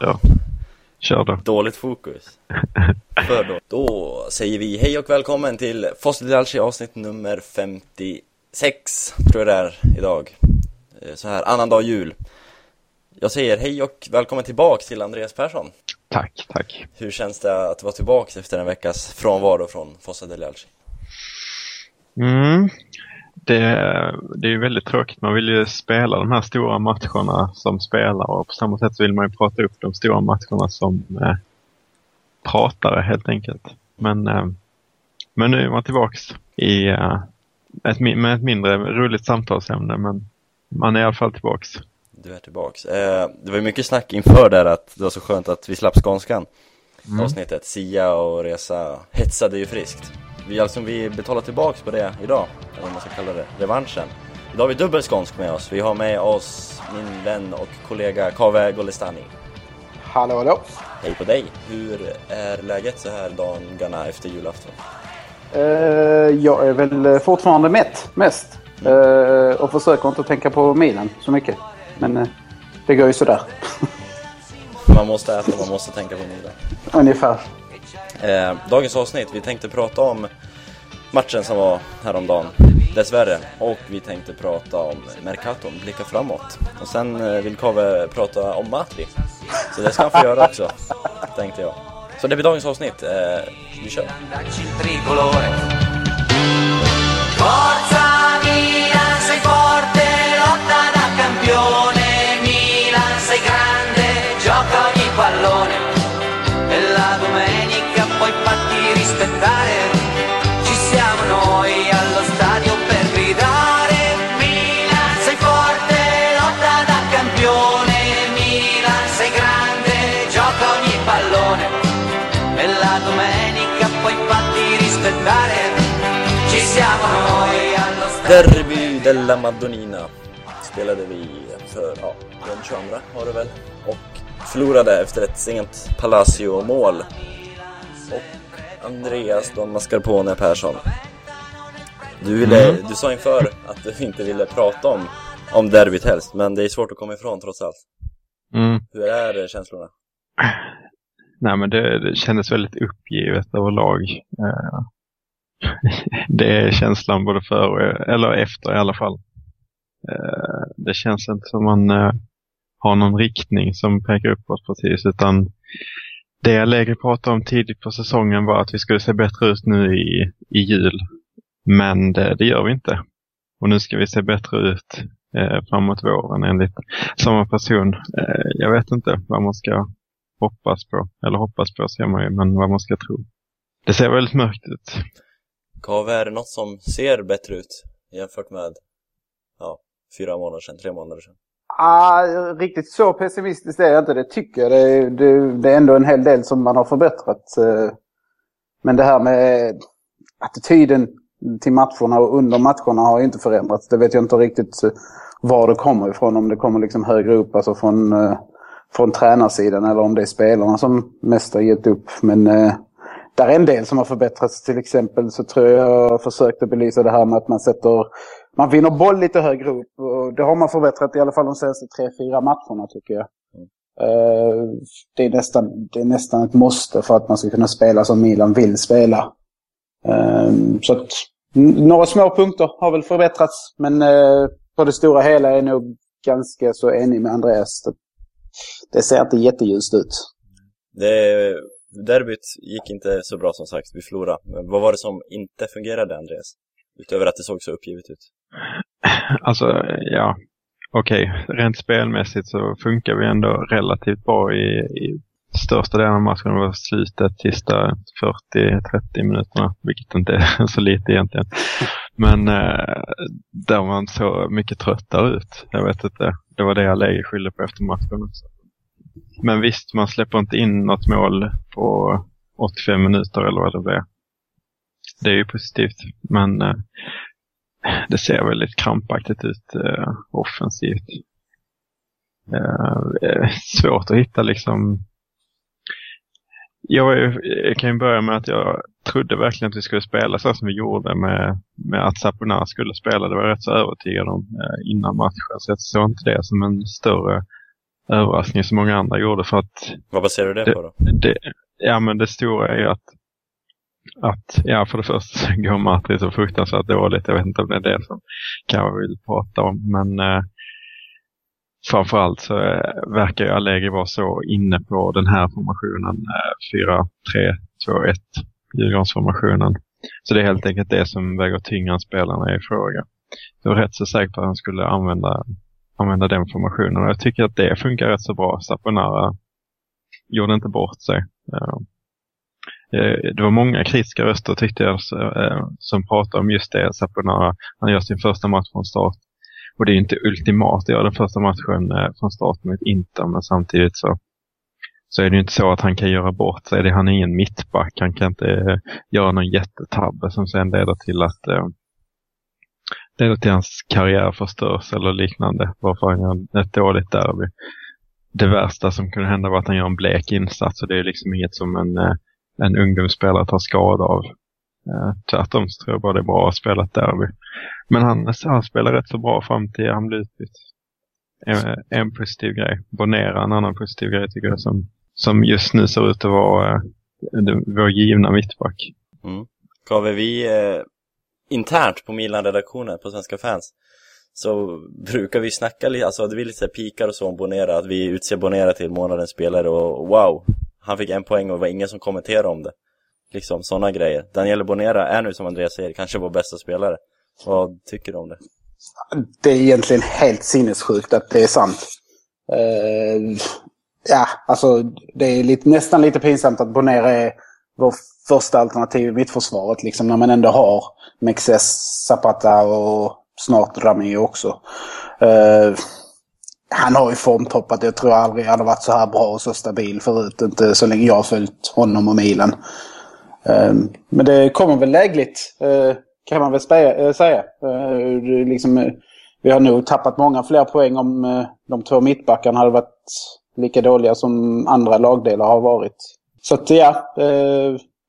Kör. Kör då. Dåligt fokus. För då. Då säger vi hej och välkommen till Fossil avsnitt nummer 56, tror jag det är idag. Eh, så här, annan dag jul. Jag säger hej och välkommen tillbaks till Andreas Persson. Tack, tack. Hur känns det att vara tillbaks efter en veckas frånvaro från Fossa del Alci? Mm, det, det är ju väldigt tråkigt. Man vill ju spela de här stora matcherna som spelar och på samma sätt vill man ju prata upp de stora matcherna som eh, pratare helt enkelt. Men, eh, men nu är man tillbaks i, eh, ett, med ett mindre roligt samtalsämne men man är i alla fall tillbaks. Du är tillbaks. Eh, det var ju mycket snack inför där att det var så skönt att vi slapp skånskan. Mm. Avsnittet Sia och Resa hetsade ju friskt. Vi, alltså, vi betalar tillbaks på det idag, eller vad man ska kalla det, revanschen. Idag har vi dubbel skånsk med oss. Vi har med oss min vän och kollega Kave Golestani. Hallå, hallå! Hej på dig! Hur är läget så här dagarna efter julafton? Uh, jag är väl fortfarande mätt, mest. Mm. Uh, och försöker inte tänka på milen så mycket. Men uh, det går ju sådär. man måste äta, man måste tänka på milen. Ungefär. Dagens avsnitt, vi tänkte prata om matchen som var häromdagen, dessvärre. Och vi tänkte prata om Mercaton, blicka framåt. Och sen eh, vill Kave prata om Matri. Så det ska han få göra också, tänkte jag. Så det blir dagens avsnitt. Eh, vi kör! Derby della Madonnina spelade vi för, ja, den 22 var det väl Och förlorade efter ett sent Palacio-mål. Och Andreas Don Mascarpone Persson. Du, ville, mm. du sa inför att du inte ville prata om, om derbyt helst, men det är svårt att komma ifrån trots allt. Mm. Hur är känslorna? Nej men det, det kändes väldigt uppgivet överlag. Uh, det är känslan både före, e- eller efter i alla fall. Eh, det känns inte som man eh, har någon riktning som pekar uppåt precis utan det Allegri pratade om tidigt på säsongen var att vi skulle se bättre ut nu i, i jul. Men det, det gör vi inte. Och nu ska vi se bättre ut eh, framåt våren enligt samma person. Eh, jag vet inte vad man ska hoppas på. Eller hoppas på ser man ju, men vad man ska tro. Det ser väldigt mörkt ut. Kave, är det något som ser bättre ut jämfört med ja, fyra månader sedan, tre månader sedan? Ah, riktigt så pessimistiskt är jag inte. Det tycker jag. Det, det, det, är ändå en hel del som man har förbättrat. Eh. Men det här med eh, attityden till matcherna och under matcherna har ju inte förändrats. Det vet jag inte riktigt eh, var det kommer ifrån. Om det kommer liksom högre upp, alltså från, från tränarsidan eller om det är spelarna som mest har gett upp. Men där är en del som har förbättrats. Till exempel så tror jag jag försökte belysa det här med att man sätter man vinner boll lite högre upp. Och det har man förbättrat i alla fall de senaste tre, fyra matcherna tycker jag. Mm. Det, är nästan, det är nästan ett måste för att man ska kunna spela som Milan vill spela. Så att några små punkter har väl förbättrats. Men eh, på det stora hela är jag nog ganska så enig med Andreas. Det ser inte jätteljust ut. Det, derbyt gick inte så bra som sagt, vi förlorade. Men vad var det som inte fungerade, Andreas? Utöver att det såg så uppgivet ut. Alltså, ja. Okej, okay. rent spelmässigt så funkar vi ändå relativt bra i, i största delen av matchen. Det var slutet, sista 40-30 minuterna, vilket inte är så lite egentligen. Men eh, där man så mycket tröttare ut. Jag vet inte, det var det jag lägger skyllde på efter matchen också. Men visst, man släpper inte in något mål på 85 minuter eller vad det blir. Det är ju positivt, men eh, det ser väldigt krampaktigt ut eh, offensivt. Eh, eh svårt att hitta liksom jag, jag kan ju börja med att jag trodde verkligen att vi skulle spela så som vi gjorde med, med att Saponar skulle spela. Det var jag rätt så övertygad om eh, innan matchen. Så jag såg inte det som en större överraskning som många andra gjorde för att Vad baserar du det, det på då? det, ja, men det stora är ju att, att ja, för det första så går Martin så fruktansvärt dåligt. Jag vet inte om det är det som kanske vill prata om, men eh, framförallt så eh, verkar ju Allegri vara så inne på den här formationen, eh, 4-3-2-1, Djurgårdsformationen. Så det är helt enkelt det som väger tyngre än spelarna i fråga. Jag är rätt så säker på att han skulle använda, använda den formationen och jag tycker att det funkar rätt så bra. Saponara gjorde inte bort sig. Eh, eh, det var många kritiska röster tyckte jag eh, som pratade om just det. Saponara, han gör sin första match från start. Och det är inte ultimat att göra den första matchen från start mot Inter, men samtidigt så, så är det ju inte så att han kan göra bort sig. Han är ingen mittback. Han kan inte göra någon jättetabbe som sen leder till att eh, leder till hans karriär förstörs eller liknande. Varför han gör ett dåligt derby. Det värsta som kunde hända var att han gör en blek insats och det är liksom inget som en, eh, en ungdomsspelare tar skada av. Eh, tvärtom så tror jag bara det är bra att spela ett derby. Men han, han spelar rätt så bra fram till han blir utbytt. En, en positiv grej. Bonera en annan positiv grej tycker jag som, som just nu ser ut att vara eh, vår givna mittback. Mm. Kave, vi eh, internt på Milan-redaktionen på Svenska fans så brukar vi snacka alltså, lite, alltså det blir lite pikar och så om Bonera, att vi utser Bonera till månadens spelare och wow, han fick en poäng och det var ingen som kommenterade om det. Liksom sådana grejer. Daniel Bonera är nu som Andreas säger kanske vår bästa spelare. Vad tycker du om det? Det är egentligen helt sinnessjukt att det är sant. Uh, ja, alltså det är lite, nästan lite pinsamt att Bonera är vår första alternativ i mittförsvaret. Liksom, när man ändå har Mexes, Zapata och snart Rami också. Uh, han har ju formtoppat. Jag tror aldrig han har varit så här bra och så stabil förut. Inte så länge jag har följt honom och Milan. Eh, men det kommer väl lägligt. Eh, kan man väl säga. Liksom, vi har nog tappat många fler poäng om de två mittbackarna hade varit lika dåliga som andra lagdelar har varit. Så att ja,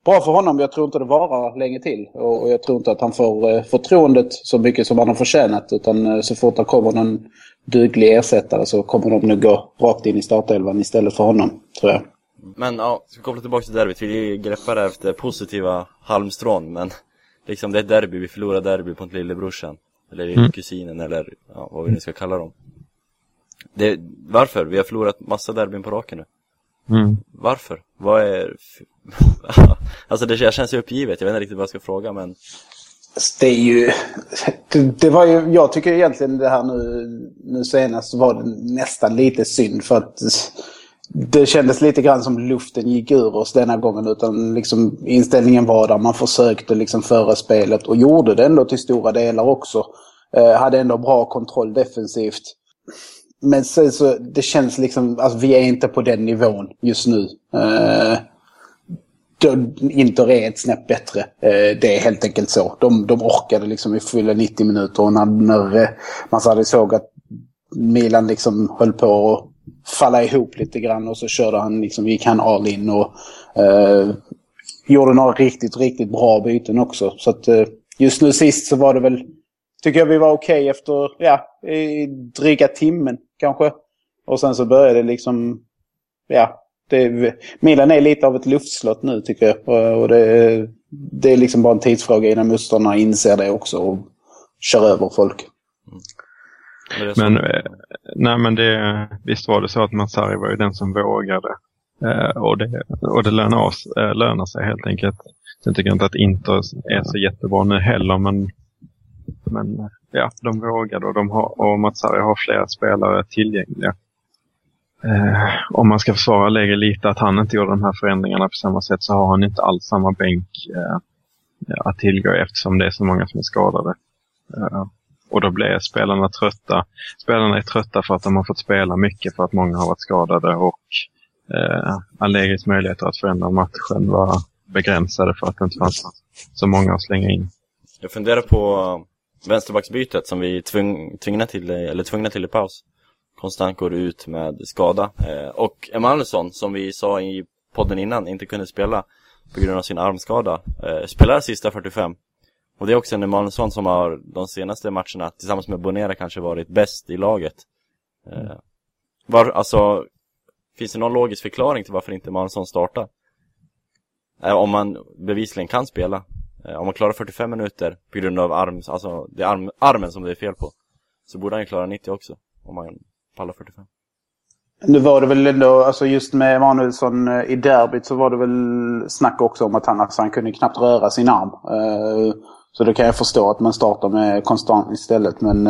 bra för honom. Jag tror inte det varar länge till. Och, jag tror inte att han får eh, förtroendet så mycket som han har förtjänat. Utan eh, så fort det kommer någon duglig ersättare så kommer de nog gå rakt in i startelvan istället för honom, tror jag. Men ja, ska vi koppla tillbaka till derbyt. Vi greppar efter positiva halmstrån, men liksom det är ett derby, vi förlorar derby på lillebrorsan. Eller Mm. kusinen, eller ja, vad vi nu ska kalla dem. Det, varför? Vi har förlorat massa derbyn på raken nu. Mm. Varför? Vad är... alltså det känns ju uppgivet, jag vet inte riktigt vad jag ska fråga men Det är ju... Det, det var ju... Jag tycker egentligen det här nu, nu senast var det nästan lite synd för att det kändes lite grann som luften gick ur oss denna gången. Utan liksom inställningen var där. Man försökte liksom föra spelet och gjorde det ändå till stora delar också. Eh, hade ändå bra kontroll defensivt. Men sen så, det känns liksom, alltså vi är inte på den nivån just nu. Eh, Inter är ett snäpp bättre. Eh, Det är helt enkelt så. De, de orkade liksom i fulla 90 minuter och när, när eh, man hade såg att Milan liksom höll på att falla ihop lite grann och så körde han liksom, gick han all in och eh, gjorde några riktigt, riktigt bra byten också. Så att eh, just nu sist så var det väl, tycker jag vi var okej efter, ja, i dryga timmen kanske. Och sen så började det liksom, ja, det, Milan är lite av ett luftslott nu tycker jag. Och, och det, det är liksom bara en tidsfråga innan motståndarna inser det också och kör över folk. Så- Men, eh, nej, men det, visst var det så att Massari var ju den som vågade. Eh, och det, och det lönar, oss, eh, lönar sig helt enkelt. Sen tycker jag inte att Inter är så jättebra nu heller, men, men ja, de vågade och, de har, och Matsari har flera spelare tillgängliga. Eh, om man ska försvara lägre lite att han inte gjorde de här förändringarna på samma sätt så har han inte alls samma bänk eh, att tillgå eftersom det är så många som är skadade. Eh, och då blir spelarna trötta. Spelarna är trötta för att de har fått spela mycket för att många har varit skadade och eh, Allegris möjligheter att förändra matchen var begränsade för att det inte fanns så många att slänga in. Jag funderar på vänsterbacksbytet som vi tvung, tvingna till, eller tvungna till i paus. Konstant går ut med skada. Eh, och Emanuelsson, som vi sa i podden innan, inte kunde spela på grund av sin armskada. Eh, spelar sista 45. Och det är också en Emanuelsson som har de senaste matcherna, tillsammans med Bonera, kanske varit bäst i laget. Eh, Var, alltså, finns det någon logisk förklaring till varför inte Emanuelsson startar? Eh, om man bevisligen kan spela. Eh, om man klarar 45 minuter på grund av arm, alltså det är arm, armen som det är fel på. Så borde han ju klara 90 också. Om man pallar 45. Nu var det väl ändå, alltså just med Emanuelsson eh, i derbyt så var det väl snack också om att han, alltså, han kunde knappt röra sin arm. Eh, så då kan jag förstå att man startar med konstant istället. Men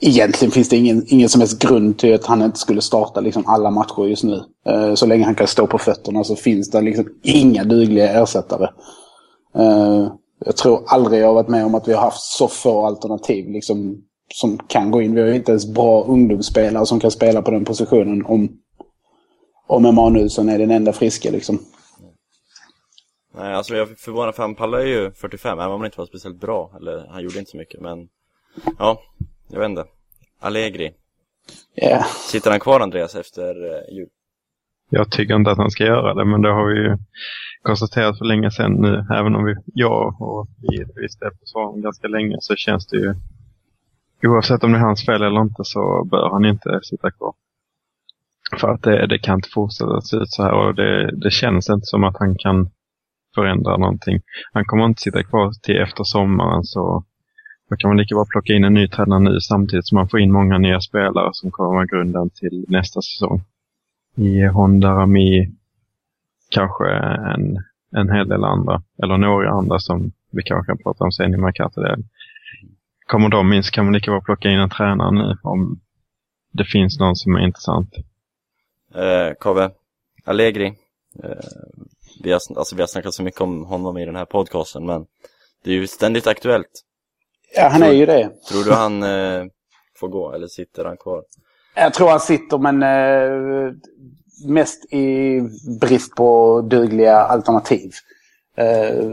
egentligen finns det ingen, ingen som helst grund till att han inte skulle starta liksom alla matcher just nu. Eh, så länge han kan stå på fötterna så finns det liksom inga dugliga ersättare. Eh, jag tror aldrig jag har varit med om att vi har haft så få alternativ liksom, som kan gå in. Vi har inte ens bra ungdomsspelare som kan spela på den positionen om, om Emanuelsson är den enda friska. Liksom. Nej, alltså jag är förvånad för han pallar ju 45, även om han inte var speciellt bra. Eller han gjorde inte så mycket, men ja, jag vet inte. Allegri. Yeah. Sitter han kvar Andreas efter eh, jul? Jag tycker inte att han ska göra det, men det har vi ju konstaterat för länge sedan nu. Även om vi, jag och vi visste det på honom ganska länge så känns det ju oavsett om det är hans fel eller inte så bör han inte sitta kvar. För att det, det kan inte fortsätta att se ut så här och det, det känns inte som att han kan förändra någonting. Han kommer inte sitta kvar till efter sommaren så då kan man lika bra plocka in en ny tränare nu samtidigt som man får in många nya spelare som kommer vara grunden till nästa säsong. I Honda, Rami, kanske en, en hel del andra, eller några andra som vi kanske kan prata om sen i Mercato. Kommer de in så kan man lika bra plocka in en tränare nu om det finns någon som är intressant. Eh, Kave, Allegri. Eh, vi, har, alltså, vi har snackat så mycket om honom i den här podcasten, men det är ju ständigt aktuellt. Ja, han är ju det. Tror du han eh, får gå, eller sitter han kvar? Jag tror han sitter, men eh, mest i brist på dugliga alternativ. Eh,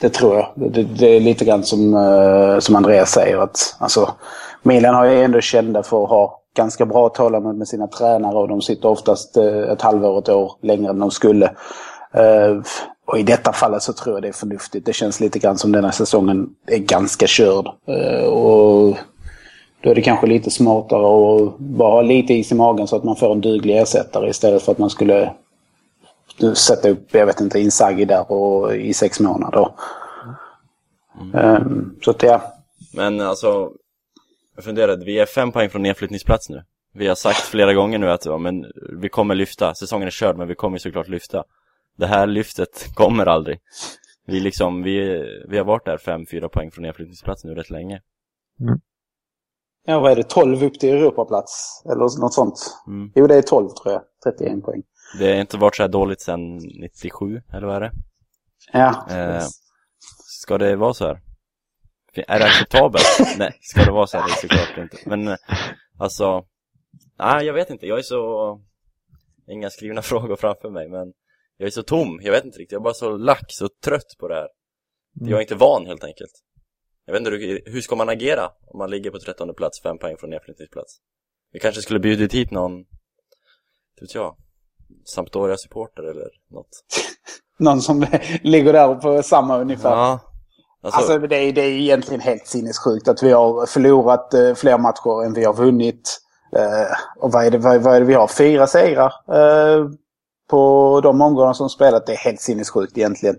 det tror jag. Det, det, är lite grann som, eh, som Andreas säger. att alltså, Milan har ju ändå kända för att ha ganska bra tålamod med sina tränare och de sitter oftast eh, ett halvår, ett år längre än de skulle. Och i detta fallet så tror jag det är förnuftigt. Det känns lite grann som denna säsongen är ganska körd. Eh, och då är det kanske lite smartare att bara ha lite is i magen så att man får en duglig ersättare istället för att man skulle sätta upp, jag vet inte, Inzaghi där och, i sex månader. Mm. Så att ja. Men alltså, jag funderade, vi är fem poäng från nedflyttningsplats nu. Vi har sagt flera gånger nu att ja, men vi kommer lyfta, säsongen är körd men vi kommer såklart lyfta. Det här lyftet kommer aldrig. Vi liksom, vi, vi har varit där fem, fyra poäng från nedflyttningsplats nu rätt länge. Mm. Ja, vad är det? 12 upp till Europaplats? Eller något sånt? Mm. Jo, det är 12 tror jag. 31 poäng. Det har inte varit så här dåligt sedan 97, eller vad är det? Ja. Eh, ska det vara så här? Är det acceptabelt? nej, ska det vara så här? Det är såklart inte. Men alltså, nej jag vet inte. Jag är så, inga skrivna frågor framför mig, men jag är så tom. Jag vet inte riktigt. Jag är bara så lack, så trött på det här. Mm. Jag är inte van helt enkelt. Jag vet inte, hur ska man agera om man ligger på trettonde plats, fem poäng från nedflyttningsplats? Vi kanske skulle bjudit hit någon, vet jag, Sampdoria-supporter eller något. någon som ligger där på samma ungefär. Ja. Alltså, alltså det, är, det är egentligen helt sinnessjukt att vi har förlorat eh, fler matcher än vi har vunnit. Eh, och vad är, det, vad, vad är det vi har? Fyra segrar eh, på de omgångarna som spelat. Det är helt sinnessjukt egentligen.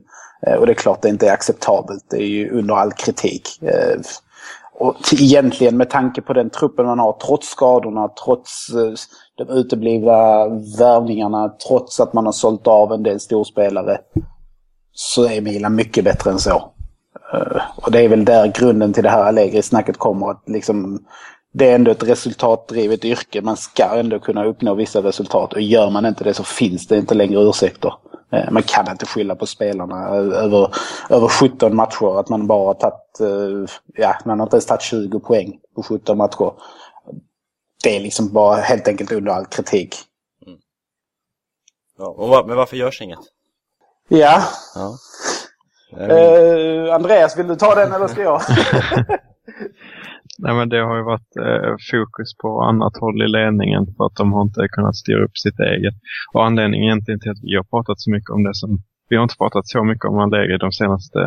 Eh, och det är klart det inte är acceptabelt. Det är ju under all kritik. Eh, och egentligen med tanke på den truppen man har, trots skadorna, trots eh, de uteblivna värvningarna, trots att man har sålt av en del storspelare, så är Milan mycket bättre än så. Och det är väl där grunden till det här Allegri-snacket kommer. Att liksom, det är ändå ett resultatdrivet yrke. Man ska ändå kunna uppnå vissa resultat och gör man inte det så finns det inte längre ursäkter. Eh, man kan inte skylla på spelarna över, över 17 matcher. Att man bara har tagit, eh, ja, man har inte ens tagit 20 poäng på 17 matcher. Det är liksom bara helt enkelt under all kritik. Mm. Ja, men varför görs inget? Ja. ja. Uh, Andreas, vill du ta den eller ska jag? Nej, men det har ju varit eh, fokus på annat håll i ledningen för att de har inte kunnat styra upp sitt eget. Och anledningen egentligen till att vi har pratat så mycket om det som... Vi har inte pratat så mycket om Allegri de senaste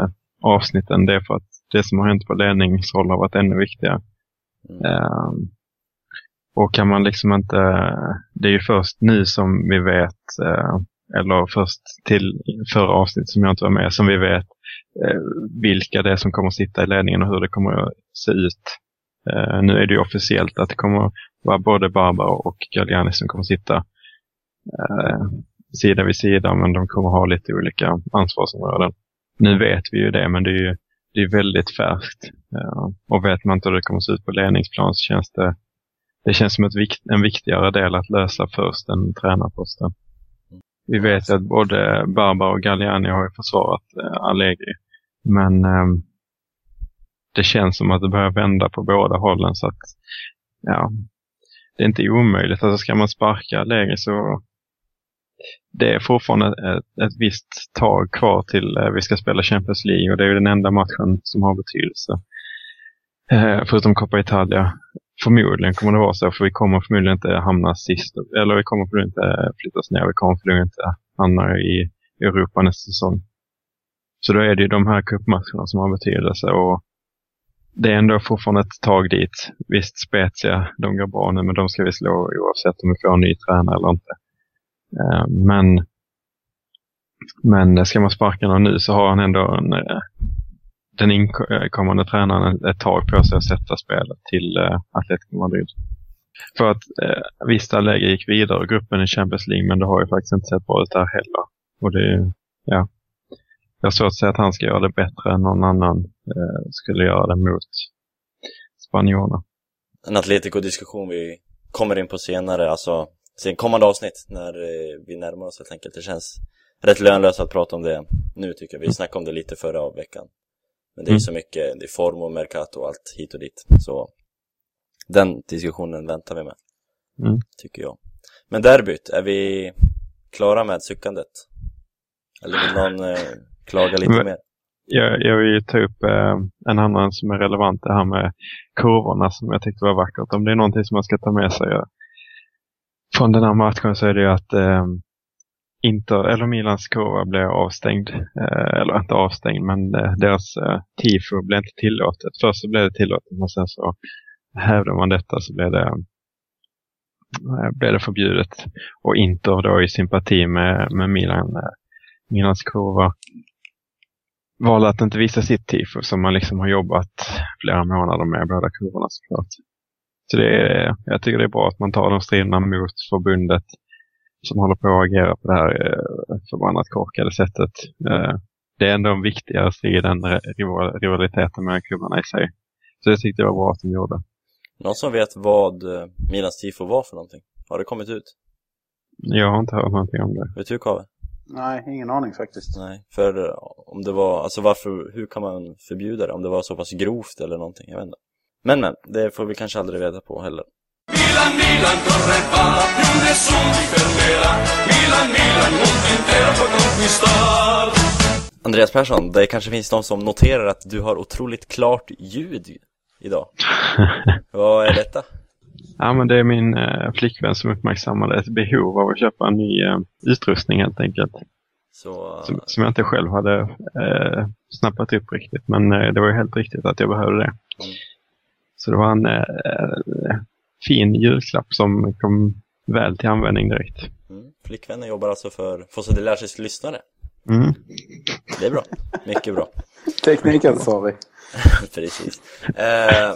avsnitten. Det är för att det som har hänt på ledningshåll har varit ännu viktigare. Mm. Eh, Och kan man liksom inte, det är ju först nu som vi vet, eh, eller först till förra avsnittet som jag inte var med, som vi vet eh, vilka det är som kommer att sitta i ledningen och hur det kommer att se ut. Eh, nu är det ju officiellt att det kommer vara både Barbara och Galliani som kommer sitta sitta sida vid sida, men de kommer ha lite olika ansvarsområden. Nu vet vi ju det, men det är ju det är väldigt färskt. Eh, och vet man inte hur det kommer se ut på ledningsplan så känns det det känns som ett, en viktigare del att lösa först än tränarposten. Vi vet att både Barbara och Galliani har försvarat eh, Allegri. Men eh, det känns som att det börjar vända på båda hållen så att ja, det är inte omöjligt. Alltså ska man sparka Allegri så det är fortfarande ett, ett visst tag kvar till eh, vi ska spela Champions League och det är ju den enda matchen som har betydelse. Eh, förutom Coppa Italia Förmodligen kommer det vara så, för vi kommer förmodligen inte hamna sist. Eller vi kommer förmodligen inte eh, flyttas ner. Vi kommer förmodligen inte hamna i Europa nästa säsong. Så då är det ju de här cupmatcherna som har betydelse. Och det är ändå fortfarande ett tag dit. Visst, Spezia, de går bra nu, men de ska vi slå oavsett om vi får en ny tränare eller inte. Eh, men, men ska man sparka någon nu så har han ändå en, eh, den inkommande tränaren ett tag på sig att sätta spelet till eh, Atletico Madrid. För att eh, visst, läge gick vidare i gruppen i Champions League, men det har ju faktiskt inte sett bra ut där heller. Och det ja. Jag har svårt att säga att han ska göra det bättre än någon annan skulle göra det mot spanjorerna. En Atletico-diskussion vi kommer in på senare, alltså sen kommande avsnitt när eh, vi närmar oss helt enkelt. Det känns rätt lönlöst att prata om det nu tycker jag. Vi snackade om det lite förra veckan. Men det är ju mm. så mycket, det är form och Mercato och allt hit och dit. Så den diskussionen väntar vi med, mm. tycker jag. Men derbyt, är vi klara med suckandet? Eller vill någon eh, klaga lite mer? Jag, jag vill ta upp eh, en annan som är relevant, det här med kurvorna som jag tyckte var vackert. Om det är någonting som man ska ta med sig ja, från den här matchen så är det ju att eh, Inter, eller Milans kurva blev avstängd. Eh, eller inte avstängd, men eh, deras eh, tifo blev inte tillåtet. Först så blev det tillåtet, men sen så hävdade man detta så blev det, eh, blev det förbjudet. Och Inter då i sympati med, med Milan, eh, Milans kurva valde att inte visa sitt tifo som man liksom har jobbat flera månader med båda kurvorna såklart. Så det är, jag tycker det är bra att man tar de striderna mot förbundet som håller på att agera på det här eh, förbannat korkade sättet. Eh, det är ändå en viktigare strid än rivaliteten mellan klubbarna i sig. Så det tyckte jag var bra att de gjorde. Någon som vet vad eh, Milans tifo var för någonting? Har det kommit ut? Jag har inte hört någonting om det. Vet du Kave? Nej, ingen aning faktiskt. Nej, för om det var, alltså varför, hur kan man förbjuda det? Om det var så pass grovt eller någonting, jag vet inte. Men men, det får vi kanske aldrig reda på heller. Milan, Milan, corre va, più nessuno ti fermerà. Milan, Milan, mondo intero può conquistar. Andreas Persson, det kanske finns de som noterar att du har otroligt klart ljud idag. Vad är detta? Ja, men det är min eh, flickvän som uppmärksammade ett behov av att köpa en ny eh, utrustning helt enkelt. Så, som, som, jag inte själv hade eh, snappat upp riktigt, men eh, det var ju helt riktigt att jag behövde det. Mm. Så det var en eh, fin julklapp som kom väl till användning direkt. Mm. Flickvännen jobbar alltså för Fossa de Lärses lyssnare. Mm. Det är bra, mycket bra. Teknikansvarig. Precis. Eh,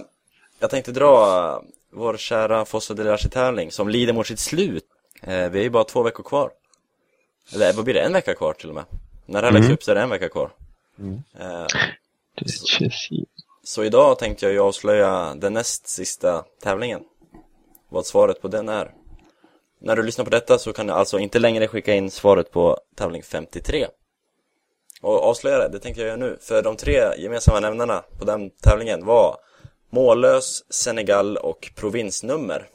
jag tänkte dra vår kära Fossa de Lärse tävling som lider mot sitt slut. Eh, vi är ju bara två veckor kvar. Eller vad blir det? En vecka kvar till och med. När det här mm. läggs upp så är det en vecka kvar. Mm. Eh, så, så idag tänkte jag ju avslöja den näst sista tävlingen vad svaret på den är. När du lyssnar på detta så kan du alltså inte längre skicka in svaret på tävling 53. Och avslöja det, det tänkte jag göra nu. För de tre gemensamma nämnarna på den tävlingen var mållös, Senegal och provinsnummer.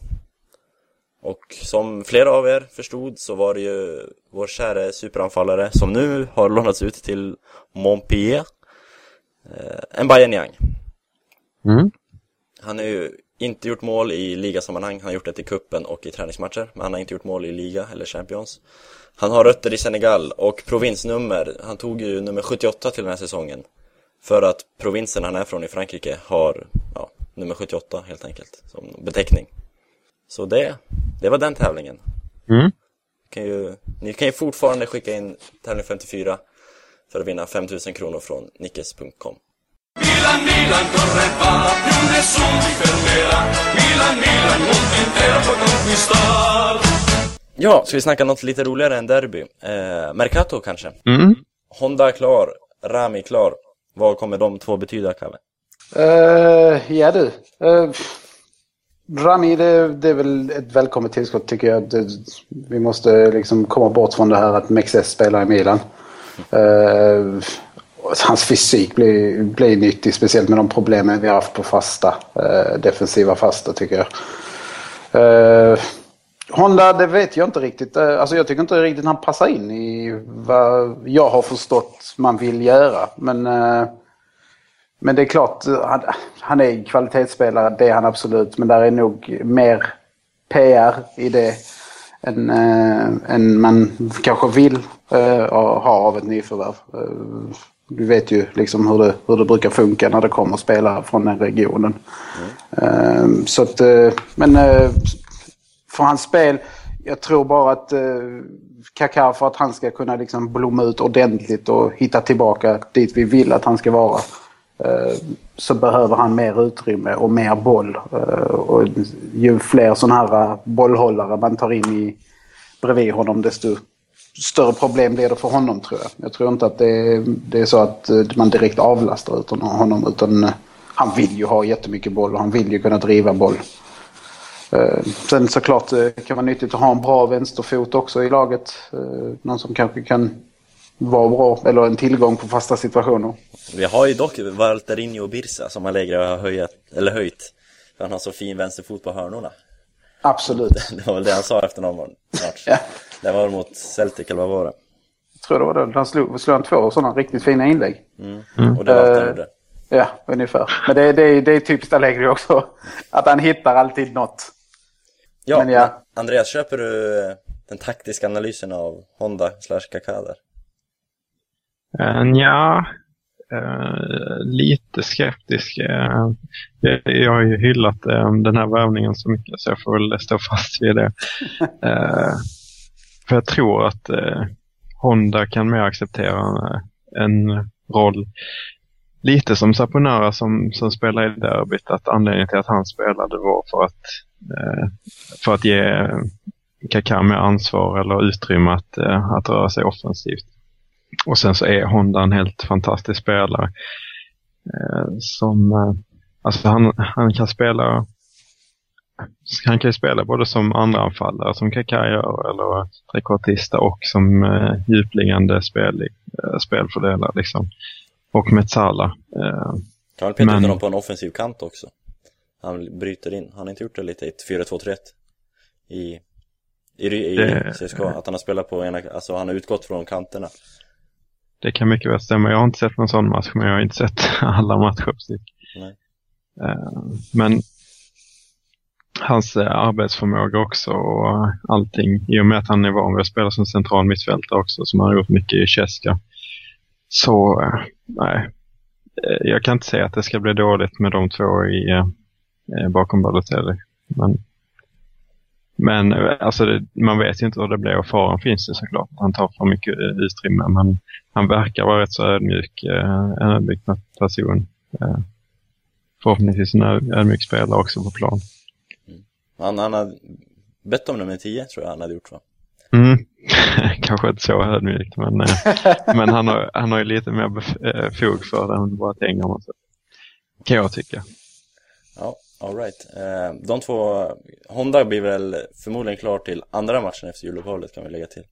Och som flera av er förstod så var det ju vår kära superanfallare som nu har lånats ut till Montpellier. Eh, en Bayern Yang. Mm. Han är ju inte gjort mål i ligasammanhang, han har gjort det i kuppen och i träningsmatcher, men han har inte gjort mål i liga eller Champions. Han har rötter i Senegal och provinsnummer, han tog ju nummer 78 till den här säsongen. För att provinsen han är från i Frankrike har ja, nummer 78 helt enkelt som beteckning. Så det, det var den tävlingen. Mm. Kan ju, ni kan ju fortfarande skicka in tävling 54 för att vinna 5000 kronor från nickes.com. Milan, Milan corre va, più nessuno ti fermerà. Milan, Milan, mondo intero può conquistar. Ja, ska vi snacka något lite roligare än derby? Eh, Mercato kanske? Mm. Honda klar, Rami klar. Vad kommer de två betyda, Kalle? Uh, eh, ja du. Uh, Rami, det, det är väl ett välkommet tillskott tycker jag. Det, vi måste liksom komma bort från det här att Mexes spelar i Milan. Uh, hans fysik blir, blir nyttig, speciellt med de problemen vi har haft på fasta. Uh, defensiva fasta tycker jag. Uh, Honda, det vet jag inte riktigt. Alltså jag tycker inte riktigt han passar in i vad jag har förstått man vill göra. Men, men det är klart, han, han är kvalitetsspelare, det är han absolut. Men där är nog mer PR i det än, äh, än man kanske vill ha av ett nyförvärv. Du vet ju liksom hur det, hur det brukar funka när det kommer spelare från den regionen. Mm. så att, men för hans spel, jag tror bara att eh, Kaká för att han ska kunna liksom blomma ut ordentligt och hitta tillbaka dit vi vill att han ska vara eh, så behöver han mer utrymme och mer boll. Eh, och ju fler sådana här bollhållare man tar in i, bredvid honom desto större problem blir det för honom tror jag. Jag tror inte att det är, det är så att man direkt avlastar utan honom utan han vill ju ha jättemycket boll och han vill ju kunna driva boll. Sen såklart det kan vara nyttigt att ha en bra vänsterfot också i laget. Någon som kanske kan vara bra eller en tillgång på fasta situationer. Vi har ju dock Valterinho och Birsa som har lägre har höjt, eller höjt. För han har så fin vänsterfot på hörnorna. Absolut. Det var väl det han sa efter någon match. ja. Det var mot Celtic eller vad var det? Jag tror det var det. Han slog, slog han två sådana riktigt fina inlägg. Mm. Mm. Och det var han gjorde. Ja, ungefär. Men det, det, det är typiskt Allegri också. Att han hittar alltid något. Ja, men ja. Andreas, köper du den taktiska analysen av Honda slash Kaká där? Ja, uh, lite skeptisk. Uh, jag, jag har ju hyllat uh, den här värvningen så mycket så jag får väl stå fast vid det. för jag tror att Honda kan mer acceptera en roll lite som Saponara som, som spelar i derbyt. Att anledningen till att han spelade var för att, för att ge Kaká mer ansvar eller utrymme att, att röra sig offensivt. Och sen så är Honda en helt fantastisk spelare. Eh, som, eh, alltså han, han kan spela han kan ju spela både som andra anfallare som Kaká gör eller trekvartista och som eh, djupliggande spel, eh, spelfördelare liksom. Och med Salah. Eh, kan väl peta men... honom på en offensiv kant också. Han bryter in. Han har inte gjort det lite i ett 4-2-3-1 i, i, i det... CSKA. Att han har spelat på ena, alltså han har utgått från kanterna. Det kan mycket väl stämma. Jag har inte sett någon sån match, men jag har inte sett alla matcher precis. Uh, men hans uh, arbetsförmåga också och allting, i och med att han är van vid att spela som central mittfältare också, som han har gjort mycket i Cheska. Så, nej. Jag kan inte säga att det ska bli dåligt med de två i, bakom Balotelli. Men men alltså det, man vet ju inte hur det blir och faran finns det såklart. Han tar för mycket utrymme men han verkar vara rätt så ödmjuk, eh, en ödmjuk person. Eh, förhoppningsvis en ödmjuk spelare också på plan. Mm. Han, han har bett om nummer 10 tror jag han hade gjort va? Mm. Kanske inte så ödmjukt men, eh, men han, har, han har ju lite mer fog för det än bara pengarna. Så. Kan jag tycka. Ja, alright. De två, Honda blir väl förmodligen klar till andra matchen efter juluppehållet kan vi lägga till.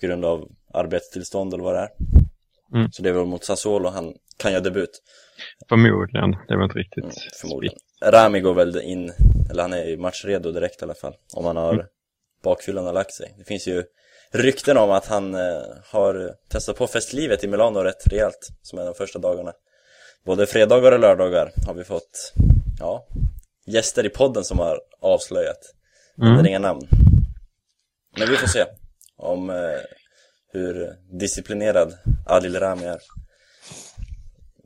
På grund av arbetstillstånd eller vad det är. Mm. Så det är väl mot Sassuolo han kan göra debut. Förmodligen, det var inte riktigt. Mm, förmodligen. Rami går väl in, eller han är matchredo direkt i alla fall. Om han har mm. bakfyllan har lagt sig. Det finns ju rykten om att han eh, har testat på festlivet i Milano rätt rejält. Som är de första dagarna. Både fredagar och lördagar har vi fått, ja, gäster i podden som har avslöjat. Mm. Inga namn. Men vi får se om eh, hur disciplinerad Adil Rami är.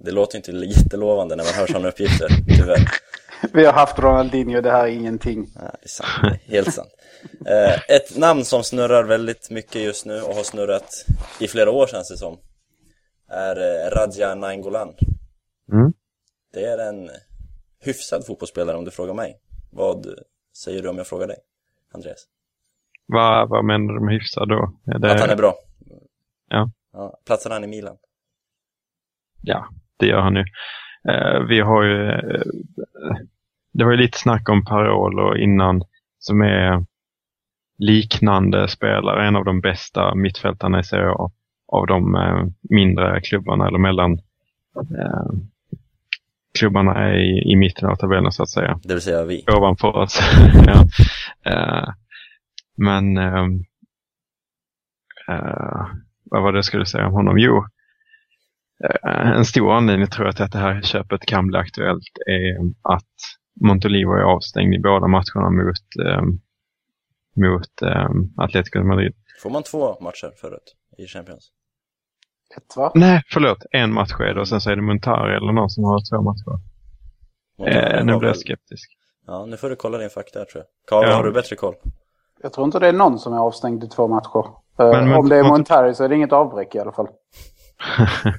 Det låter inte jättelovande när man hör sådana uppgifter, tyvärr. Vi har haft Ronaldinho, det här är ingenting. Ja, det är sant, det är helt sant. Eh, ett namn som snurrar väldigt mycket just nu och har snurrat i flera år känns det som är eh, Radja Nainggolan. Mm. Det är en hyfsad fotbollsspelare om du frågar mig. Vad säger du om jag frågar dig, Andreas? Vad, vad menar du med hyfsad då? Är det, Att han är bra? Ja. ja platsar han i Milan? Ja, det gör han ju. Eh, vi har ju, eh, det var ju lite snack om Parolo innan som är liknande spelare, en av de bästa mittfältarna i Serie A av de eh, mindre klubbarna eller mellan eh, klubbarna är i, i mitten av tabellen så att säga. Det vill säga vi. Ovanför oss. ja. eh, men eh, eh, vad var det jag skulle säga om honom? Jo, eh, en stor anledning tror jag till att det här köpet kan bli aktuellt är att Montolivo är avstängd i båda matcherna mot, eh, mot eh, Atletico Madrid. Får man två matcher förut i Champions? Ett va? Nej, förlåt. En match är det och sen så är det Montari eller någon som har två matcher. Eh, nu blir jag skeptisk. Ja, nu får du kolla din fakta här tror jag. Karl, Ja. har du bättre koll? Jag tror inte det är någon som är avstängd i två matcher. Eh, Men- men- Om det är Mont- Montari så är det inget avbräck i alla fall.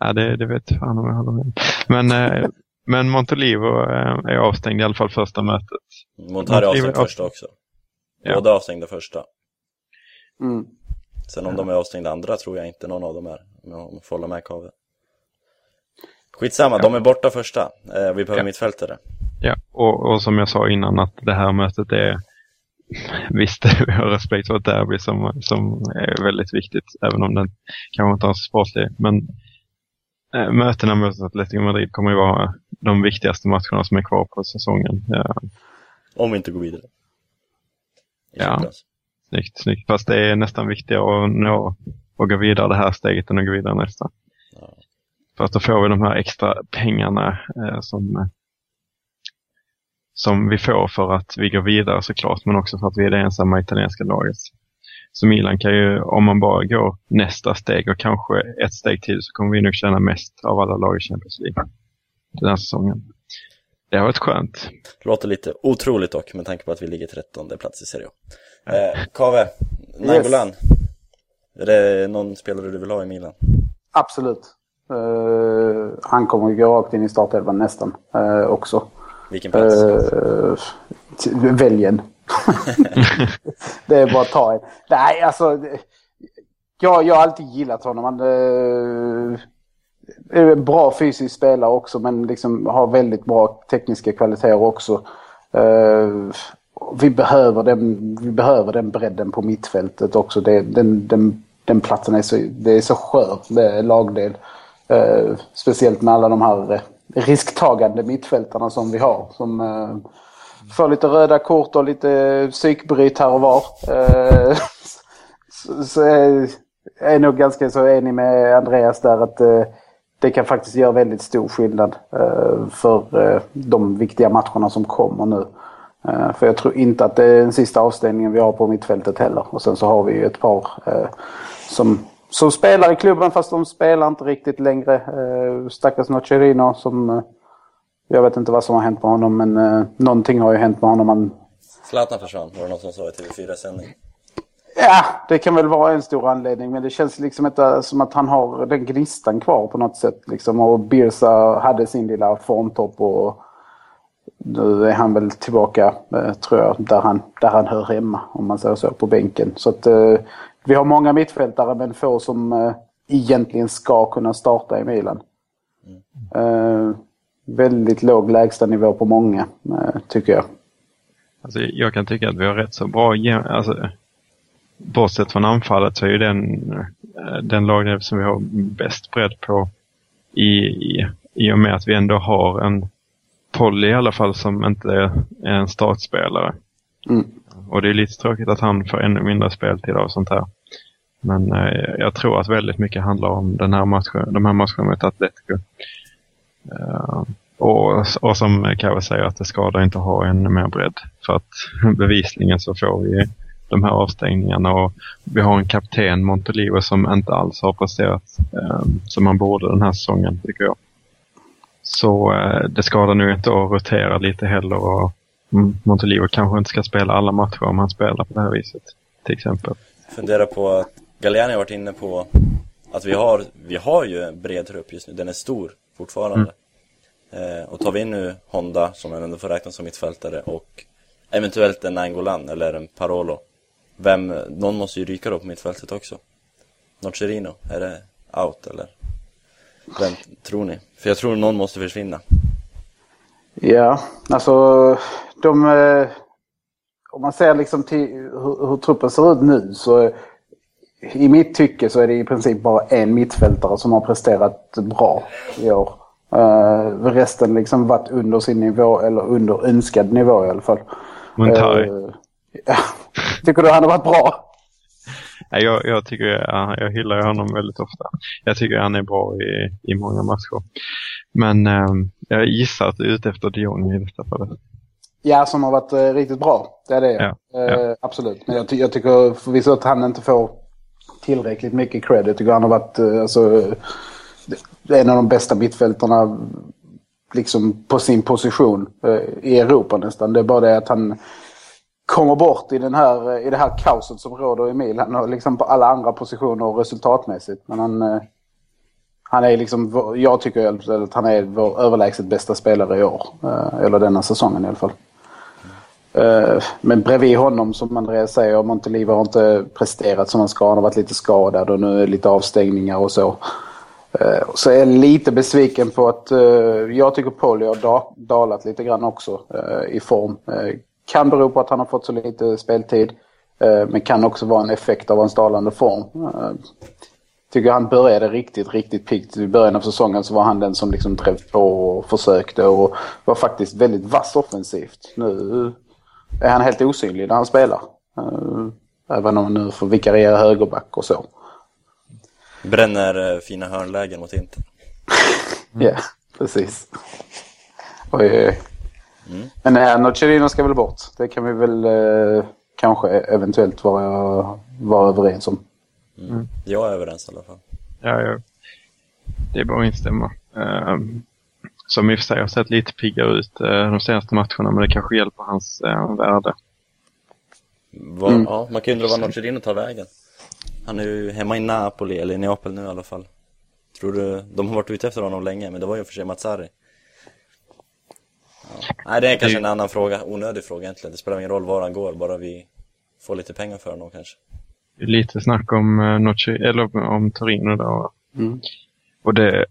ja, det, det vet fan om jag håller med. Men, eh, men Montolivo eh, är avstängd i alla fall första mötet. Montari är avstängd Ja. första också. Ja. Båda avstängda första. Mm. Sen om de är avstängda andra tror jag inte någon av dem är. Om jag får hålla med Kave. Skitsamma, de är borta första. Eh, vi behöver Ja. mittfältare. Ja, och, och som jag sa innan att det här mötet är Visst, vi har respekt för ett derby som, som är väldigt viktigt, även om den kanske inte har så sportlig. Men äh, mötena mot Atletico Madrid kommer ju vara de viktigaste matcherna som är kvar på säsongen. Ja, Om vi inte går vidare. I Ja. Champions. Snyggt, snyggt. Fast det är nästan viktigare att nå och gå vidare det här steget än att gå vidare nästa. Ja. För att då får vi de här extra pengarna eh, som, som vi får för att vi går vidare såklart, men också för att vi är det ensamma italienska laget. Så Milan kan ju, om man bara går nästa steg och kanske ett steg till, så kommer vi nog tjäna mest av alla lag i Champions League den här säsongen. Det har varit skönt. Låter lite otroligt dock med tanke på att vi ligger 13 plats i Serie A. Eh, Kave, Nainggolan. Är det någon spelare du vill ha i Milan? Absolut. Eh, han kommer ju gå rakt in i startelvan nästan eh, också. Vilken plats? Uh, välj en. det är bara att ta en. Nej, alltså. det- Jag, jag har alltid gillat honom. Han eh, är en bra fysisk spelare också men liksom har väldigt bra tekniska kvaliteter också. Uh, vi, behöver den, vi behöver den bredden på mittfältet också. Det, den, den, den platsen är så, det är så skör det är lagdel. Uh, speciellt med alla de här risktagande mittfältarna som vi har. Som uh, får lite röda kort och lite psykbryt här och var. Så, så är, är nog ganska så enig med Andreas där att det kan faktiskt göra väldigt stor skillnad eh, för eh, de viktiga matcherna som kommer nu. Eh, för jag tror inte att det är den sista avstängningen vi har på mittfältet heller. Och sen så har vi ju ett par eh, som, som spelar i klubben fast de spelar inte riktigt längre. Eh, stackars Nocerino som eh, jag vet inte vad som har hänt med honom men eh, någonting har ju hänt med honom. Zlatan försvann, var det någon som sa i TV4-sändning. Ja, det kan väl vara en stor anledning. Men det känns liksom inte som att han har den gnistan kvar på något sätt. Liksom. Och Birsa hade sin lilla formtopp och nu är han väl tillbaka, eh, tror jag, där han, där han hör hemma. Om man säger så, på bänken. Så att eh, vi har många mittfältare men få som eh, egentligen ska kunna starta i Milan. Eh, väldigt låg lägstanivå på många, eh, tycker jag. Alltså, jag kan tycka att vi har rätt så bra, alltså, bortsett från anfallet så är ju den, eh, den lagdel som vi har bäst bredd på i, i, i och med att vi ändå har en Polly i alla fall som inte är en startspelare. Mm. Och det är lite tråkigt att han får ännu mindre speltid av sånt här. Men eh, jag tror att väldigt mycket handlar om den här matchen, de här matcherna mot Atletico. Eh, och, och som Kave säger att det skadar inte att ha en mer bredd. För att bevisligen så får vi de här avstängningarna och vi har en kapten Montolivo som inte alls har presterat eh, som han borde den här säsongen tycker jag. Så eh, det skadar nog inte att rotera lite heller och mm, Montolivo kanske inte ska spela alla matcher om han spelar på det här viset. Till exempel. Fundera på att Galliani har varit inne på att vi har, vi har ju en bred trupp just nu, den är stor fortfarande. Eh, och tar vi in nu Honda, som man ändå får räkna som mittfältare, och eventuellt en Angolan eller en Parolo. Vem, någon måste ju ryka då på mittfältet också. Nocerino, är det out eller? Vem tror ni? För jag tror någon måste försvinna. Ja, alltså de... eh, Om man ser liksom till hur, hur truppen ser ut nu så i mitt tycke så är det i princip bara en mittfältare som har presterat bra i år. Uh, resten liksom varit under sin nivå eller under önskad nivå i alla fall. Montari. Eh, ja. Tycker du han har varit bra? Jag, jag tycker jag, jag hyllar honom väldigt ofta. Jag tycker han är bra i, i många matcher. Men eh, jag gissar att du är ute efter de Jong i detta fallet. Ja, som har varit eh, riktigt bra. Det är det. Ja, Eh, ja. Absolut. Men jag, ty- jag tycker förvisso att han inte får tillräckligt mycket credit. Jag tycker han har varit eh, alltså, det är en av de bästa mittfältarna liksom på sin position eh, i Europa nästan. Det är bara det att han kommer bort i, den här, eh, i det här kaoset som råder i Milan och liksom på alla andra positioner och resultatmässigt. Men han, eh, han är liksom, jag tycker att han är vår överlägset bästa spelare i år. Eh, eller denna säsongen i alla fall. Men bredvid honom, som Andreas säger, Montelivo har inte presterat som han ska. Han har varit lite skadad och nu är det lite avstängningar och så. Så är jag lite besviken på att jag tycker Polly har dalat lite grann också i form. Kan bero på att han har fått så lite speltid. eh, Men kan också vara en effekt av hans dalande form. Eh, Tycker han började riktigt, riktigt piggt. I början av säsongen så var han den som liksom drev på och försökte och var faktiskt väldigt vass offensivt. Nu är han helt osynlig när han spelar. Eh, Även om han nu får vikariera högerback och så. Bränner fina hörnlägen mot Inter. Ja, precis. Oj, oj, oj. Men äh, Nocerino ska väl bort. Det kan vi väl eh, kanske eventuellt vara, vara överens om. Jag är överens i alla fall. Ja, ja. Det är bara att instämma. Um, som i och för sig har sett lite piggare ut uh, de senaste matcherna, men det kanske hjälper hans uh, värde. Vad, Ja, man kan ju undra var Nocerino tar vägen. Han är ju hemma i Napoli, eller i Neapel nu i alla fall. Tror du, de har varit ute efter honom länge, men det var ju för sig Mazzari. Ja. Nej, det är kanske en annan fråga, onödig fråga egentligen. Det spelar ingen roll var han går, bara vi får lite pengar för honom kanske. Lite snack om, uh, Noce, eller om Torino då. Mm. Och det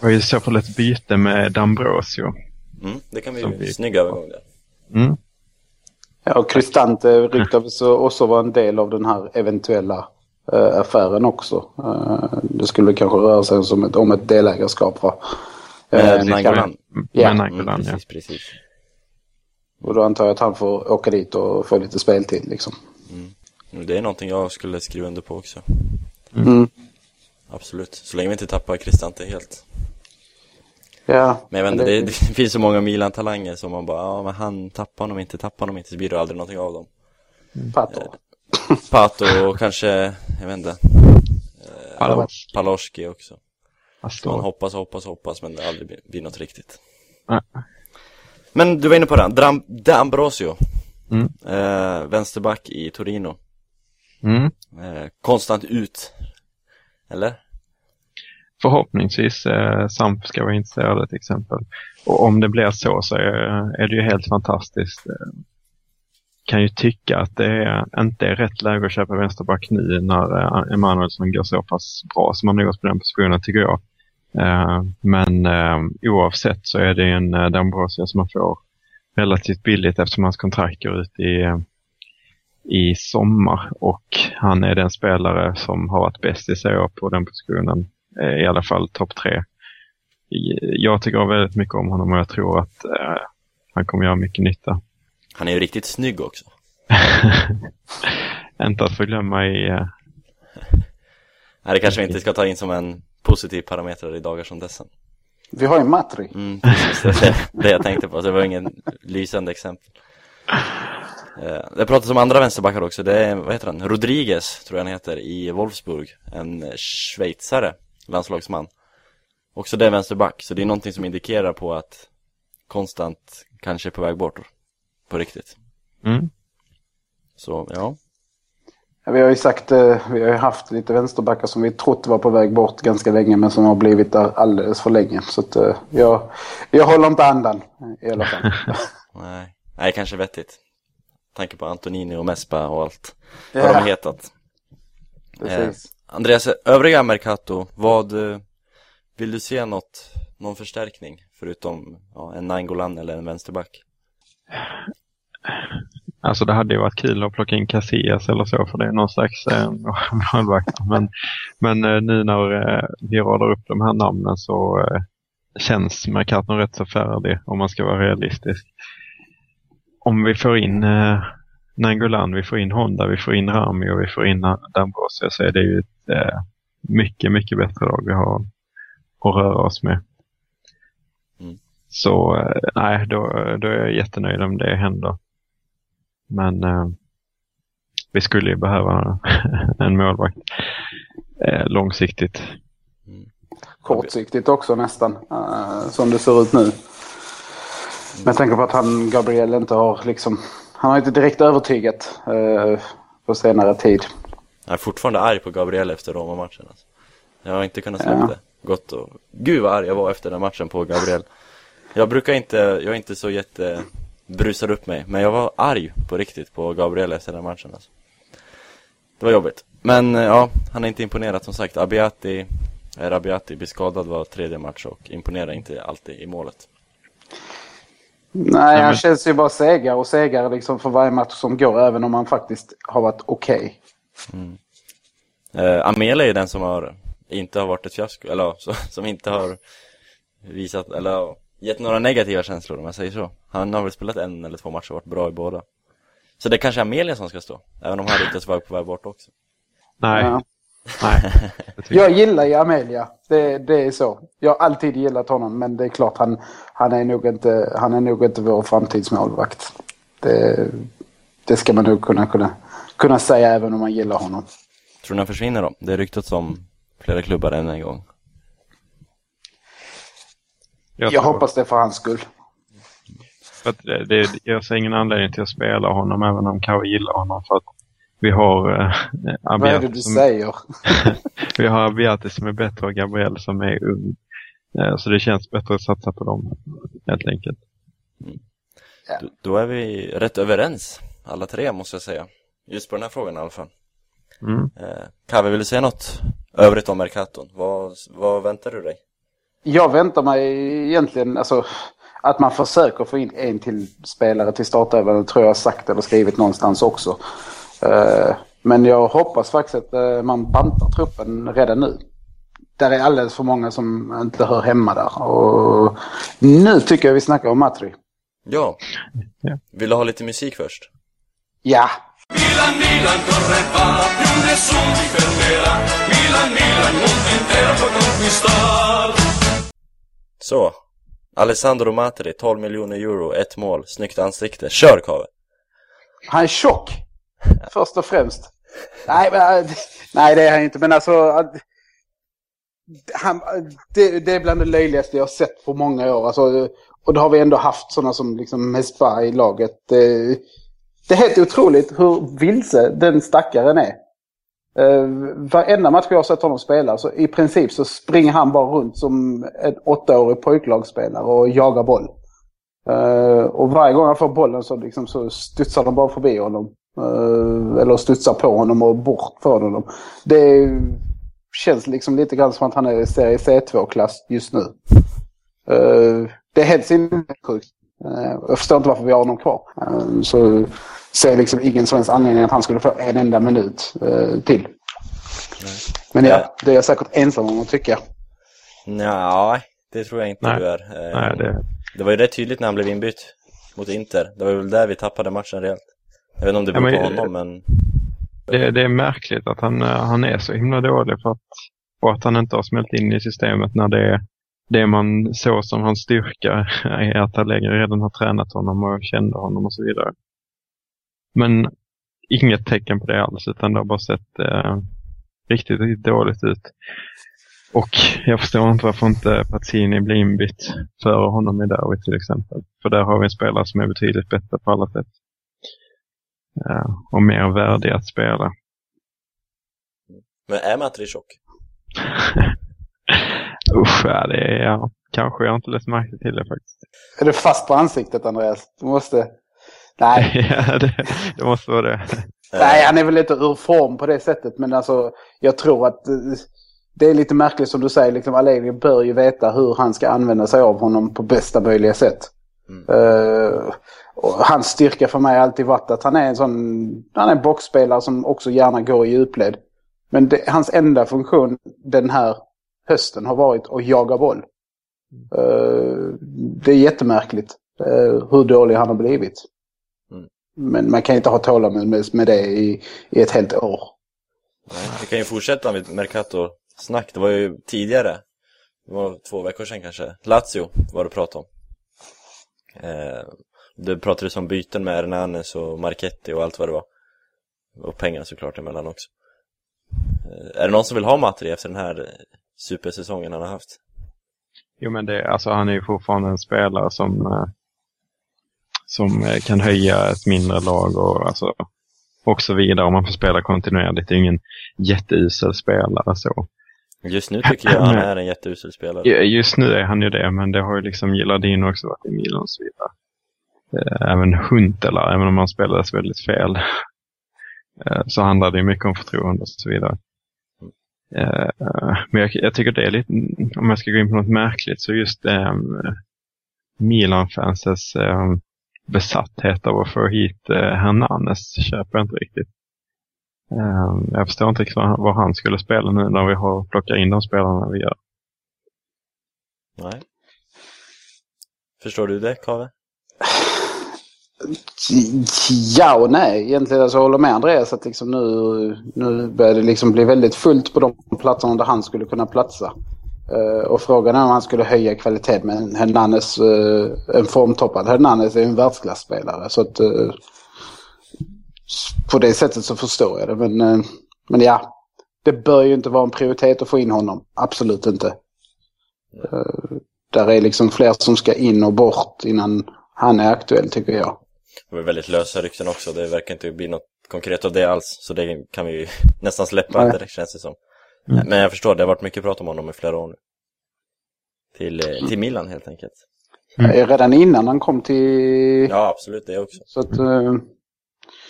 var ju i så fall ett byte med D'Ambrosio. Mm, det kan vi Som ju, vi- snygg övergång där. Mm. Ja, och Cristante ryktades också vara en del av den här eventuella eh, affären också. Eh, det skulle kanske röra sig som ett, om ett delägarskap va? Eh, Med det kan- Nainggolan. Ja. Med Mm, ja. precis, precis. Och då antar jag att han får åka dit och få lite speltid liksom. Mm, Det är någonting jag skulle skriva under på också. Mm. Absolut. Så länge vi inte tappar Cristante helt. Ja, Men jag vet inte, det, det finns så många Milan-talanger som man bara, ja men han tappar honom inte, tappar honom inte, så blir det aldrig någonting av dem. Pato. Pato och kanske, jag vet inte, Palos. Paloski också. Man Astor. hoppas, hoppas, hoppas men det aldrig blir, något riktigt. Nej. Men du var inne på det, Dram, D'Ambrosio. Mm. Eh, vänsterback i Torino. Mm. Eh, konstant ut. Eller? Förhoppningsvis eh, Samp ska vara intresserade till exempel. Och om det blir så så är, är det ju helt fantastiskt. Eh, kan ju tycka att det är, inte är rätt läge att köpa vänsterback nu när eh, Emanuelsson går så pass bra som han har gjort på den positionen tycker jag. Eh, men eh, oavsett så är det en eh, D'Ambrosio som man får relativt billigt eftersom hans kontrakt går ut i, i sommar och han är den spelare som har varit bäst i sig på den positionen i alla fall topp tre. Jag tycker väldigt mycket om honom och jag tror att han kommer göra mycket nytta. Han är ju riktigt snygg också. Inte att förglömma i... Eh, Nej, det kanske vi inte ska ta in som en positiv parameter i dagar som dessa. Vi har ju Matri. Mm, precis, det det jag tänkte på, så det var ingen lysande exempel. Eh, Det pratas om andra vänsterbackar också, det är, vad heter han, Rodriguez tror jag han heter, i Wolfsburg. En schweizare, landslagsman. Också det är vänsterback, så det är någonting som indikerar på att Konstant kanske är på väg bort. På riktigt. Mm. Så, ja. Vi har ju sagt, eh, vi har haft lite vänsterbackar som vi trott var på väg bort ganska länge men som har blivit där alldeles för länge. Så att, eh, jag, jag håller inte andan i alla fall. Nej, Nej kanske vettigt. Tanke på Antonini och Mespa och allt. Ja. Vad de hetat. Precis. Andreas, övriga Mercato, vad eh, vill du se något, någon förstärkning förutom ja, en Nainggolan eller en vänsterback? Alltså det hade ju varit kul att plocka in Casillas eller så för det är någon slags eh, målvakt. Men, men eh, nu när eh, vi radar upp de här namnen så eh, känns Mercaton rätt så färdig om man ska vara realistisk. Om vi får in eh, Nangolan, vi får in Honda, vi får in Rami och vi får in Dambrosio så är det ju ett eh, mycket, mycket bättre lag vi har att röra oss med. Mm. Så eh, nej, då, då är jag jättenöjd om det händer. Men eh, vi skulle ju behöva en målvakt eh, långsiktigt. Kortsiktigt också nästan, eh, som det ser ut nu. Med tanke på att han, Gabriel, inte har liksom... Han har inte direkt övertygat eh, på senare tid. Jag är fortfarande arg på Gabriel efter Roma-matchen alltså. Jag har inte kunnat släppa Ja. det. Gott och... Gud vad arg jag var efter den matchen på Gabriel. Jag brukar inte, jag är inte så jätte brusar upp mig. Men jag var arg på riktigt på Gabriel efter den matchen alltså. Det var jobbigt. Men eh, ja, han har inte imponerat som sagt. Abiati, eh, Rabiati blir skadad var tredje match och imponerar inte alltid i målet. Nej, han känns ju bara segare och segare liksom för varje match som går, även om han faktiskt har varit okej. Eh, Amelia är den som har inte har varit ett fiasko, eller så, som inte har visat, eller gett några negativa känslor om jag säger så. Han har väl spelat en eller två matcher och varit bra i båda. Så det är kanske Amelia som ska stå, även om han ryktas vara på väg bort också. Nej, Ja. nej. Jag gillar ju Amelia. Det, det är så. Jag har alltid gillat honom, men det är klart han, han, är, nog inte, han är nog inte vår framtidsmålvakt. Det, det ska man nog kunna, kunna, kunna säga även om man gillar honom. Tror ni han försvinner då? Det är ryktats om flera klubbar än en gång. Jag, tror- hoppas det för hans skull. För att det, det, jag ser ingen anledning till att spela honom även om Kawa gillar honom. För att vi har eh, Vad är det du som, säger? vi har Abiati som är bättre och Gabriel som är ung. Eh, så det känns bättre att satsa på dem helt enkelt. Då, då är vi rätt överens, alla tre måste jag säga. Just på den här frågan i alla fall. Mm. Eh, Kave, vill du säga något övrigt om Mercaton? Vad, vad väntar du dig? Jag väntar mig egentligen alltså, att man försöker få in en till spelare till startelvan. Det tror jag har sagt eller skrivit någonstans också. Eh, men jag hoppas faktiskt att eh, man bantar truppen redan nu. Där är alldeles för många som inte hör hemma där. Och nu tycker jag vi snackar om Matri. Ja. Vill du ha lite musik först? Ja, Milan, Milan, corre va, più nessuno ti fermerà. Milan, Milan, mondo intero puoi conquistar. Så. Alessandro Matri, 12 miljoner euro, ett mål, snyggt ansikte. Kör Kave! han är tjock. Först och främst. Nej, men, äh, nej det är han inte. Men alltså... Äh, han, det, det är bland det löjligaste jag har sett på många år. Alltså, och då har vi ändå haft sådana som liksom Mespa i laget. Det, det är helt otroligt hur vilse den stackaren är. Eh, varenda match jag har sett honom spela så i princip så springer han bara runt som en åttaårig pojklagsspelare och jagar boll. Eh, och varje gång han får bollen så, liksom, så studsar de bara förbi honom. Eh, eller studsar på honom och bort från honom. Det känns liksom lite grann som att han är i serie C2-klass just nu. Eh, det är helt sinnessjukt. Eh, jag förstår inte varför vi har honom kvar. Eh, så ser jag liksom ingen som helst anledning att han skulle få en enda minut eh, till. Men ja, det är jag säkert ensam om att tycka. Nja, det tror jag inte Nej. du är. Eh, Nej, det, det var ju rätt tydligt när han blev inbytt mot Inter. Det var väl där vi tappade matchen rejält. Jag vet inte om det Ja, beror men- på honom, men... det, det är märkligt att han, eh, han är så himla dålig för att, och att han inte har smält in i systemet när det är det man såg som hans styrka är att Allegri redan har tränat honom och kände honom och så vidare. Men inget tecken på det alls utan det har bara sett eh, riktigt, riktigt dåligt ut. Och jag förstår inte varför inte Pazzini blir inbytt före honom i Derby till exempel. För där har vi en spelare som är betydligt bättre på alla sätt. Uh, och mer värdig att spela. Men är Matri tjock? Usch, ja, det är, ja, kanske jag har inte lagt märke till det faktiskt. Är du fast på ansiktet Andreas? Du måste... Nej. ja, det, det måste vara det. Nej, han är väl lite ur form på det sättet. Men alltså, jag tror att eh, det är lite märkligt som du säger. Liksom, Allegri bör ju veta hur han ska använda sig av honom på bästa möjliga sätt. Mm. Uh, hans styrka för mig har alltid varit att han är en sån han är en boxspelare som också gärna går i djupled. Men det, hans enda funktion den här hösten har varit att jaga boll. Uh, det är jättemärkligt uh, hur dålig han har blivit. Men man kan inte ha tålamod med, med det i, i ett helt år. Nej, vi kan ju fortsätta med Mercato-snack. Det var ju tidigare. Det var två veckor sedan kanske. Lazio var det prat om. Eh, det pratades om byten med Hernanes och Marchetti och allt vad det var. Och pengar såklart emellan också. Eh, är det någon som vill ha Matri efter den här supersäsongen han har haft? Jo men det, alltså han är ju fortfarande en spelare som, eh, som eh, kan höja ett mindre lag och alltså och så vidare om man får spela kontinuerligt. Det är ingen jätteusel spelare så. Just nu tycker jag han är en jätteusel spelare. Just nu är han ju det, men det har ju liksom Gilardino också varit i Milan och så vidare. Även Huntela, även om han spelades väldigt fel. Så handlar det mycket om förtroende och så vidare. Men jag, tycker det är lite, om jag ska gå in på något märkligt, så just um, Milan-fansens um, besatthet av att få hit uh, Hernanes köper jag inte riktigt. Um, jag förstår inte riktigt vad, vad, han skulle spela nu när vi har plockat in de spelarna vi gör. Nej. Förstår du det, Kave? Ja och nej. Egentligen alltså, jag håller med Andreas att liksom nu, nu börjar det liksom bli väldigt fullt på de platserna där han skulle kunna platsa. Uh, och frågan är om han skulle höja kvalitet med Hernanes, uh, en formtoppad Hernanes är en världsklasspelare. Så att uh, på det sättet så förstår jag det. Men, men ja, det bör ju inte vara en prioritet att få in honom. Absolut inte. där är liksom fler som ska in och bort innan han är aktuell tycker jag. Det var väldigt lösa rykten också, det verkar inte bli något konkret av det alls, så det kan vi ju nästan släppa Nej. direkt känns det som. Mm. Men jag förstår, det har varit mycket prat om honom i flera år nu. Till, eh, till Milan helt enkelt. Mm. Redan innan han kom till... Ja, absolut, det också. Så att, uh...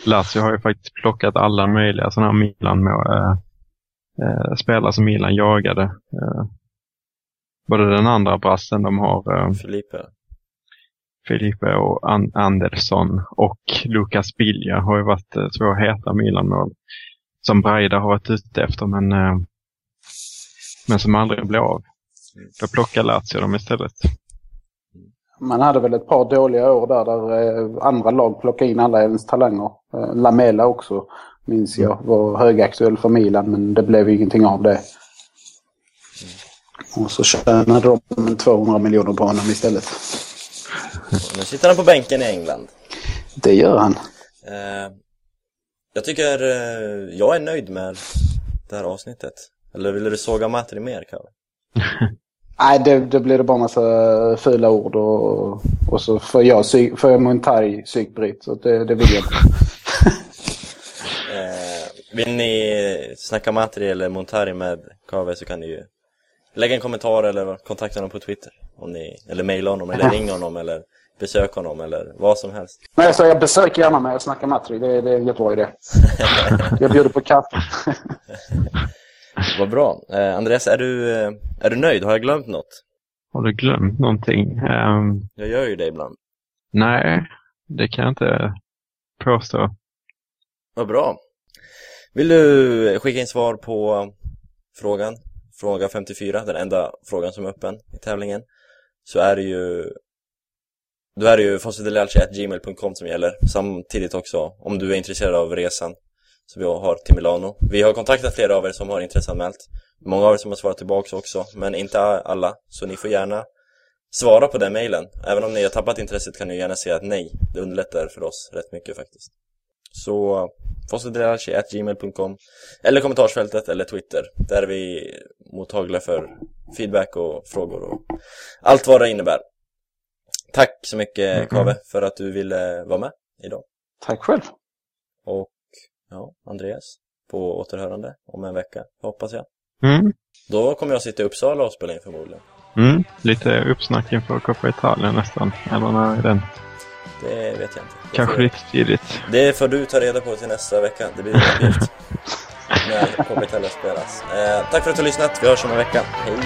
Lazio har ju faktiskt plockat alla möjliga sådana här Milan med, äh, äh, spelare som Milan jagade. Äh, både den andra brassen de har... Äh, Filipe. Filipe och An Andersson och Lukas Bilja har ju varit två heta Milan-mål. Som Braida har varit ute efter men, men som aldrig blev av. Då plockar Lazio dem istället. Man hade väl ett par dåliga år där, där eh, andra lag plockade in alla ens talanger. Lamela också, minns jag, var högaktuell för Milan men det blev ingenting av det. Och så tjänade de 200 miljoner på honom istället. Nu sitter han på bänken i England. Det gör han. Eh, jag tycker eh, jag är nöjd med det här avsnittet. Eller vill du såga Matri mer Kalle? Nej, det, det blir det bara massa fula ord och, och så får jag, psyk, får jag Montari psykbryt. Så det, det vill jag inte. eh, vill ni snacka Matri eller Montari med Kave så kan ni ju lägga en kommentar eller kontakta honom på Twitter. Om ni, eller mejla honom eller ringa honom eller besök honom eller vad som helst. Nej, så jag besöker gärna med och snackar Matri. Det, det är en jättebra idé. jag bjuder på kaffe. vad bra. Eh, Andreas, är du, eh, är du nöjd? Har jag glömt något? Har du glömt någonting? Um... Jag gör ju det ibland. Nej, det kan jag inte påstå. Vad bra. Vill du skicka in svar på frågan fråga 54, den enda frågan som är öppen i tävlingen, så är det ju då är det ju fossildelalci.gmail.com som gäller. Samtidigt också om du är intresserad av resan som vi har till Milano. Vi har kontaktat flera av er som har intresseanmält. Många av er som har svarat tillbaka också, men inte alla. Så ni får gärna svara på den mejlen. Även om ni har tappat intresset kan ni gärna säga att nej. Det underlättar för oss rätt mycket faktiskt. Så fossildelalci.gmail.com eller kommentarsfältet eller Twitter. Där är vi mottagliga för feedback och frågor och allt vad det innebär. Tack så mycket Mm. Kave för att du ville vara med idag. Tack själv. Och ja, Andreas, på återhörande om en vecka, hoppas jag. Mm. Då kommer jag sitta i Uppsala och spela in förmodligen. Mm. Lite uppsnack inför Coppa Italien nästan. Eller när är den? Det vet jag inte. Det Kanske får- lite tidigt. Det får du ta reda på till nästa vecka. Det blir en uppgift. När Coppa Italia spelas. Eh, tack för att du har lyssnat. Vi hörs om en vecka. Hej då.